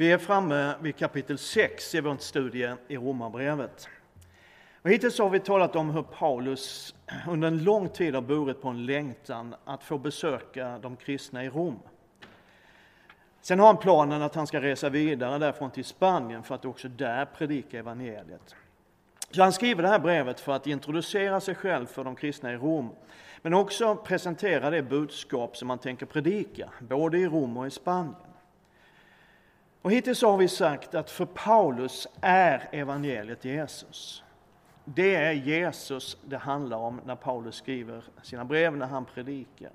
Vi är framme vid kapitel 6 i vår studie i Romarbrevet. Och hittills har vi talat om hur Paulus under en lång tid har burit på en längtan att få besöka de kristna i Rom. Sen har han planen att han ska resa vidare därifrån till Spanien för att också där predika evangeliet. Så han skriver det här brevet för att introducera sig själv för de kristna i Rom, men också presentera det budskap som han tänker predika, både i Rom och i Spanien. Och hittills har vi sagt att för Paulus är evangeliet Jesus. Det är Jesus det handlar om när Paulus skriver sina brev, när han predikar.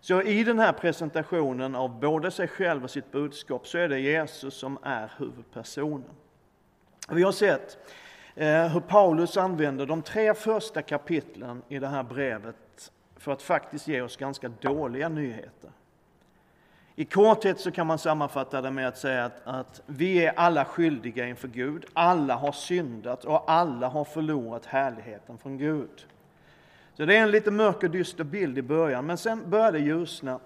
Så i den här presentationen av både sig själv och sitt budskap så är det Jesus som är huvudpersonen. Vi har sett eh, hur Paulus använder de tre första kapitlen i det här brevet för att faktiskt ge oss ganska dåliga nyheter. I korthet så kan man sammanfatta det med att säga att, att, vi är alla skyldiga inför Gud. Alla har syndat och alla har förlorat härligheten från Gud. Så det är en lite mörk och dyster bild i början, men sen börjar det ljusna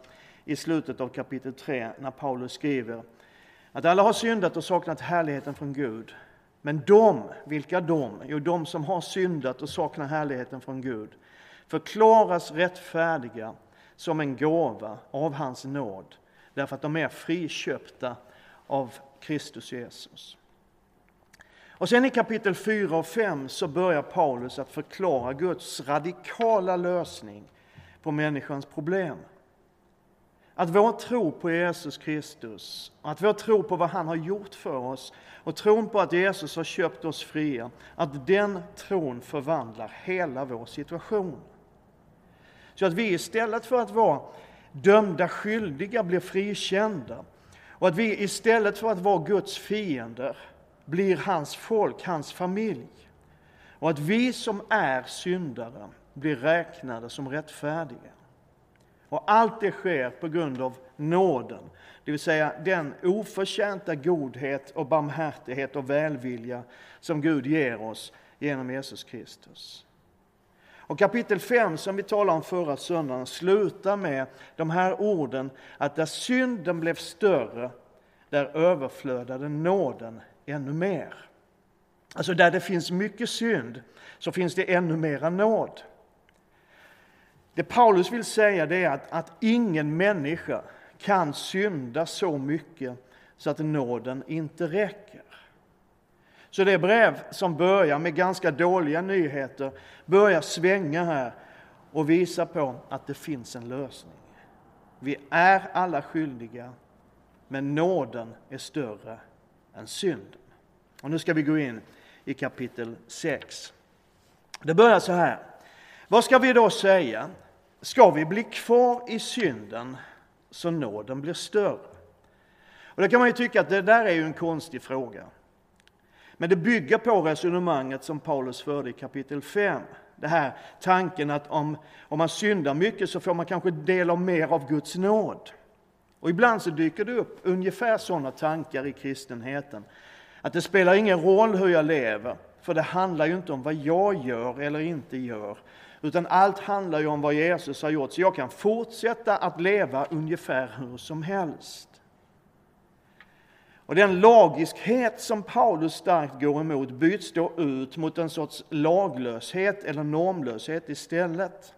i slutet av kapitel 3 när Paulus skriver att alla har syndat och saknat härligheten från Gud. Men de, vilka de? Jo, de som har syndat och saknar härligheten från Gud förklaras rättfärdiga som en gåva av hans nåd därför att de är friköpta av Kristus Jesus. Och sen i kapitel 4 och 5 så börjar Paulus att förklara Guds radikala lösning på människans problem. Att vår tro på Jesus Kristus, att vår tro på vad han har gjort för oss och tron på att Jesus har köpt oss fria, att den tron förvandlar hela vår situation. Så att vi istället för att vara dömda skyldiga blir frikända. Och att vi istället för att vara Guds fiender blir hans folk, hans familj. Och att vi som är syndare blir räknade som rättfärdiga. Och allt det sker på grund av nåden, det vill säga den oförtjänta godhet och barmhärtighet och välvilja som Gud ger oss genom Jesus Kristus. Och kapitel 5 som vi talade om förra söndagen slutar med de här orden att där synden blev större, där överflödade nåden ännu mer. Alltså där det finns mycket synd så finns det ännu mera nåd. Det Paulus vill säga det är att, att ingen människa kan synda så mycket så att nåden inte räcker. Så det brev som börjar med ganska dåliga nyheter börjar svänga här och visa på att det finns en lösning. Vi är alla skyldiga, men nåden är större än synden. Och nu ska vi gå in i kapitel 6. Det börjar så här. Vad ska vi då säga? Ska vi bli kvar i synden så nåden blir större? Och det kan man ju tycka att det där är ju en konstig fråga. Men det bygger på resonemanget som Paulus förde i kapitel 5. Det här tanken att om, om man syndar mycket så får man kanske del av mer av Guds nåd. Och ibland så dyker det upp ungefär sådana tankar i kristenheten. Att det spelar ingen roll hur jag lever, för det handlar ju inte om vad jag gör eller inte gör. Utan allt handlar ju om vad Jesus har gjort, så jag kan fortsätta att leva ungefär hur som helst. Och den lagiskhet som Paulus starkt går emot byts då ut mot en sorts laglöshet eller normlöshet istället.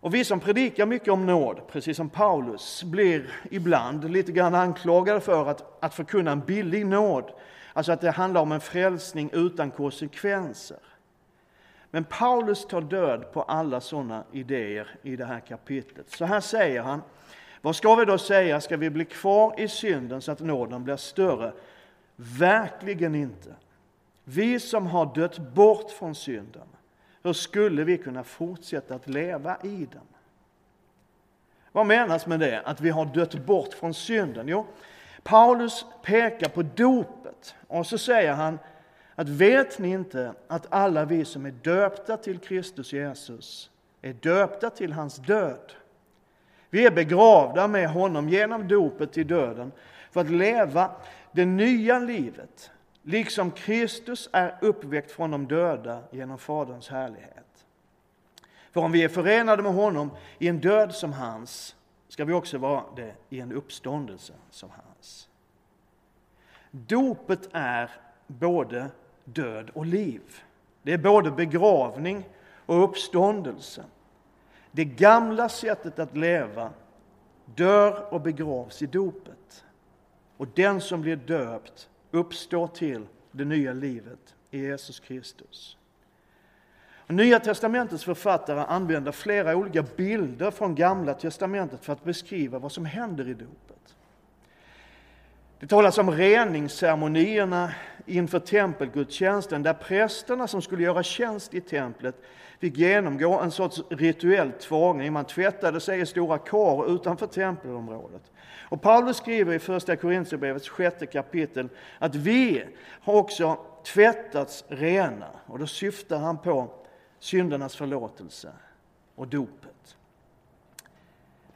Och vi som predikar mycket om nåd, precis som Paulus, blir ibland lite grann anklagade för att, att förkunna en billig nåd. Alltså att det handlar om en frälsning utan konsekvenser. Men Paulus tar död på alla sådana idéer i det här kapitlet. Så här säger han vad ska vi då säga? Ska vi bli kvar i synden så att nåden blir större? Verkligen inte. Vi som har dött bort från synden, hur skulle vi kunna fortsätta att leva i den? Vad menas med det, att vi har dött bort från synden? Jo, Paulus pekar på dopet och så säger han att vet ni inte att alla vi som är döpta till Kristus Jesus är döpta till hans död? Vi är begravda med honom genom dopet till döden för att leva det nya livet, liksom Kristus är uppväckt från de döda genom Faderns härlighet. För om vi är förenade med honom i en död som hans, ska vi också vara det i en uppståndelse som hans. Dopet är både död och liv. Det är både begravning och uppståndelse. Det gamla sättet att leva dör och begravs i dopet. Och den som blir döpt uppstår till det nya livet i Jesus Kristus. Nya testamentets författare använder flera olika bilder från Gamla testamentet för att beskriva vad som händer i dopet. Det talas om reningsceremonierna inför tempelgudstjänsten där prästerna som skulle göra tjänst i templet fick genomgå en sorts rituell tvångning. Man tvättade sig i stora kar utanför tempelområdet. Och Paulus skriver i Första Korintierbrevets sjätte kapitel att vi har också tvättats rena. Och då syftar han på syndernas förlåtelse och dopet.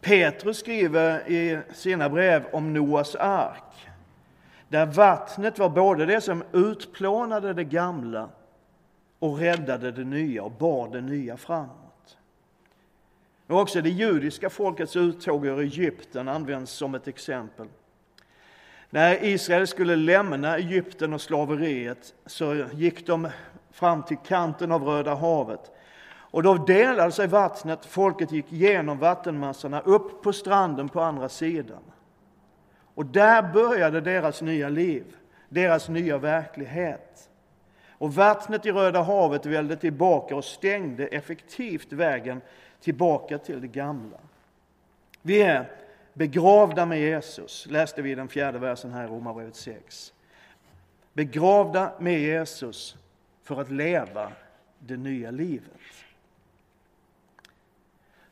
Petrus skriver i sina brev om Noas ark, där vattnet var både det som utplånade det gamla och räddade det nya och bar det nya framåt. Och också det judiska folkets uttåg ur Egypten används som ett exempel. När Israel skulle lämna Egypten och slaveriet så gick de fram till kanten av Röda havet. Och då delade sig vattnet, folket gick genom vattenmassorna upp på stranden på andra sidan. Och där började deras nya liv, deras nya verklighet. Och vattnet i Röda havet välde tillbaka och stängde effektivt vägen tillbaka till det gamla. Vi är begravda med Jesus, läste vi i den fjärde versen här i Romarbrevet 6. Begravda med Jesus för att leva det nya livet.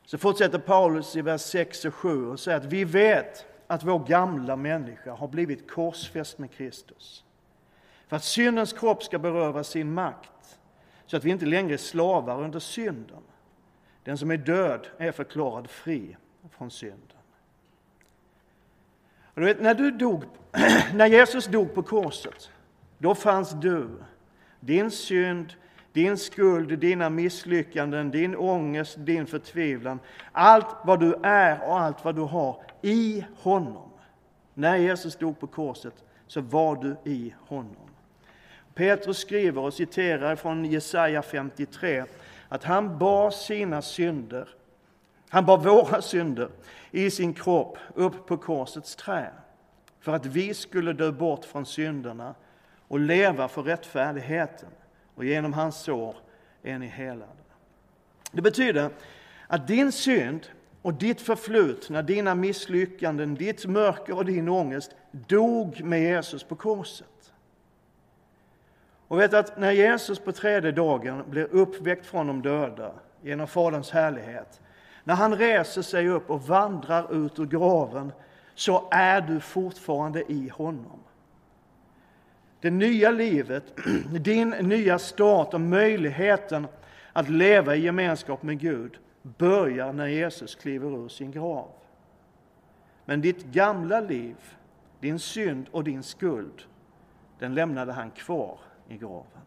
Så fortsätter Paulus i vers 6 och 7 och säger att vi vet att vår gamla människa har blivit korsfäst med Kristus. För att syndens kropp ska berövas sin makt, så att vi inte längre är slavar under synden. Den som är död är förklarad fri från synden. Och du vet, när, du dog, när Jesus dog på korset, då fanns du din synd, din skuld, dina misslyckanden, din ångest, din förtvivlan. Allt vad du är och allt vad du har i honom. När Jesus stod på korset så var du i honom. Petrus skriver och citerar från Jesaja 53 att han bar sina synder, han bar våra synder i sin kropp upp på korsets trä för att vi skulle dö bort från synderna och leva för rättfärdigheten. Och genom hans sår är ni helade. Det betyder att din synd och ditt förflutna, dina misslyckanden, ditt mörker och din ångest dog med Jesus på korset. Och vet att när Jesus på tredje dagen blir uppväckt från de döda genom Faderns härlighet, när han reser sig upp och vandrar ut ur graven, så är du fortfarande i honom. Det nya livet, din nya start och möjligheten att leva i gemenskap med Gud börjar när Jesus kliver ur sin grav. Men ditt gamla liv, din synd och din skuld, den lämnade han kvar i graven.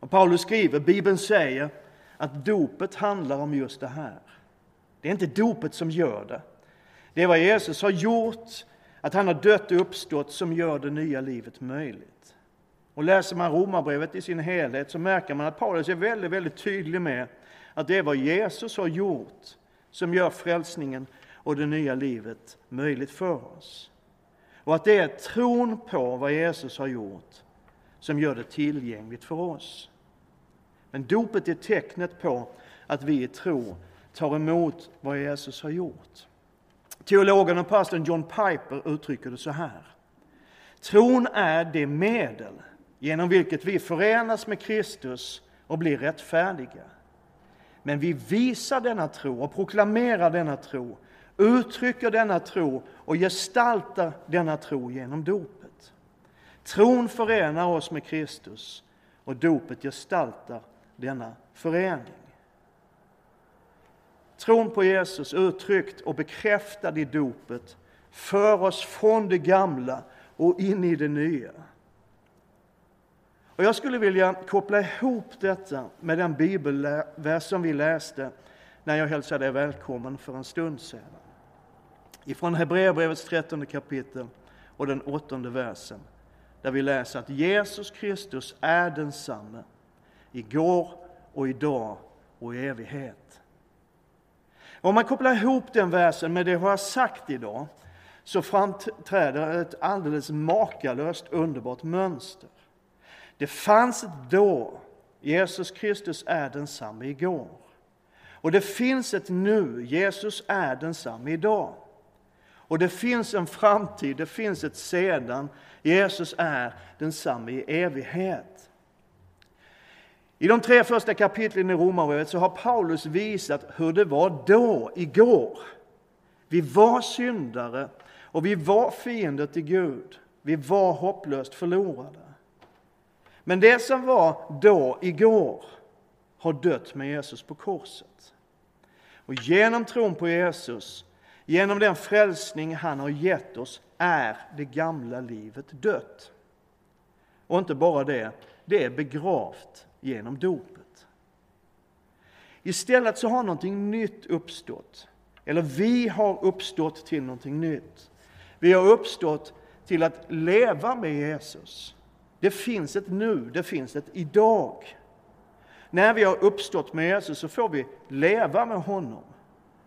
Och Paulus skriver, Bibeln säger att dopet handlar om just det här. Det är inte dopet som gör det. Det är vad Jesus har gjort att han har dött och uppstått som gör det nya livet möjligt. Och läser man Romarbrevet i sin helhet så märker man att Paulus är väldigt, väldigt tydlig med att det är vad Jesus har gjort som gör frälsningen och det nya livet möjligt för oss. Och att det är tron på vad Jesus har gjort som gör det tillgängligt för oss. Men dopet är tecknet på att vi i tro tar emot vad Jesus har gjort. Teologen och pastorn John Piper uttrycker det så här. Tron är det medel genom vilket vi förenas med Kristus och blir rättfärdiga. Men vi visar denna tro och proklamerar denna tro, uttrycker denna tro och gestaltar denna tro genom dopet. Tron förenar oss med Kristus och dopet gestaltar denna förening. Tron på Jesus, uttryckt och bekräftad i dopet, för oss från det gamla och in i det nya. Och jag skulle vilja koppla ihop detta med den bibelvers som vi läste när jag hälsade er välkommen för en stund sedan. Ifrån Hebreerbrevets trettonde kapitel och den åttonde versen, där vi läser att Jesus Kristus är densamme igår och idag och i evighet. Om man kopplar ihop den versen med det jag har sagt idag så framträder ett alldeles makalöst underbart mönster. Det fanns ett då, Jesus Kristus är densamme igår. Och det finns ett nu, Jesus är densamme idag. Och det finns en framtid, det finns ett sedan, Jesus är densamme i evighet. I de tre första kapitlen i Romarbrevet så har Paulus visat hur det var då, igår. Vi var syndare och vi var fiender till Gud. Vi var hopplöst förlorade. Men det som var då, igår, har dött med Jesus på korset. Och genom tron på Jesus, genom den frälsning han har gett oss, är det gamla livet dött. Och inte bara det, det är begravt genom dopet. Istället så har någonting nytt uppstått. Eller vi har uppstått till någonting nytt. Vi har uppstått till att leva med Jesus. Det finns ett nu, det finns ett idag. När vi har uppstått med Jesus så får vi leva med honom.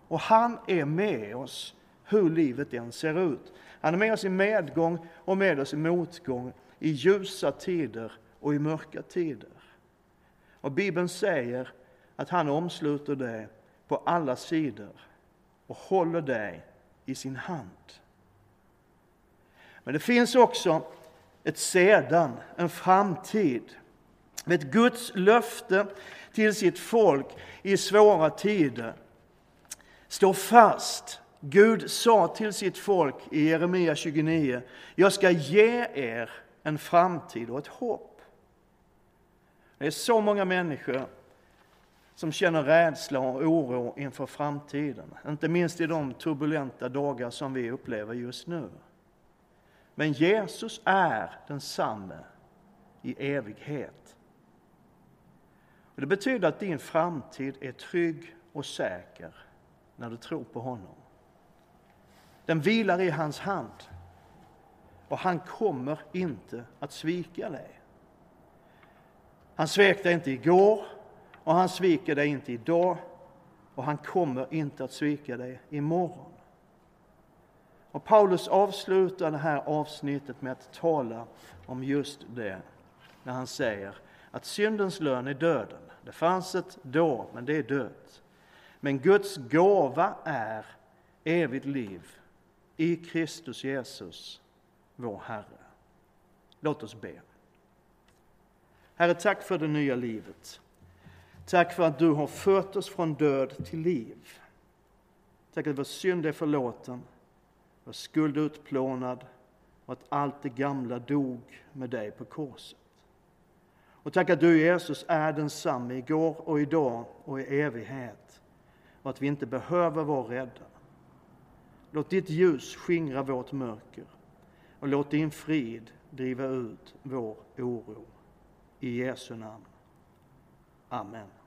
Och han är med oss hur livet än ser ut. Han är med oss i medgång och med oss i motgång, i ljusa tider och i mörka tider. Och Bibeln säger att han omsluter dig på alla sidor och håller dig i sin hand. Men det finns också ett sedan, en framtid. Ett Guds löfte till sitt folk i svåra tider står fast. Gud sa till sitt folk i Jeremia 29, jag ska ge er en framtid och ett hopp. Det är så många människor som känner rädsla och oro inför framtiden, inte minst i de turbulenta dagar som vi upplever just nu. Men Jesus är densamme i evighet. Och det betyder att din framtid är trygg och säker när du tror på honom. Den vilar i hans hand och han kommer inte att svika dig. Han svek dig inte igår och han sviker dig inte idag och han kommer inte att svika dig imorgon. Och Paulus avslutar det här avsnittet med att tala om just det, när han säger att syndens lön är döden. Det fanns ett då, men det är dött. Men Guds gåva är evigt liv i Kristus Jesus, vår Herre. Låt oss be. Herre, tack för det nya livet. Tack för att du har fört oss från död till liv. Tack att vår synd är förlåten vår skuld utplånad och att allt det gamla dog med dig på korset. Och tack att du Jesus är densamme igår och idag och i evighet och att vi inte behöver vara rädda. Låt ditt ljus skingra vårt mörker och låt din frid driva ut vår oro. I Jesu namn. Amen.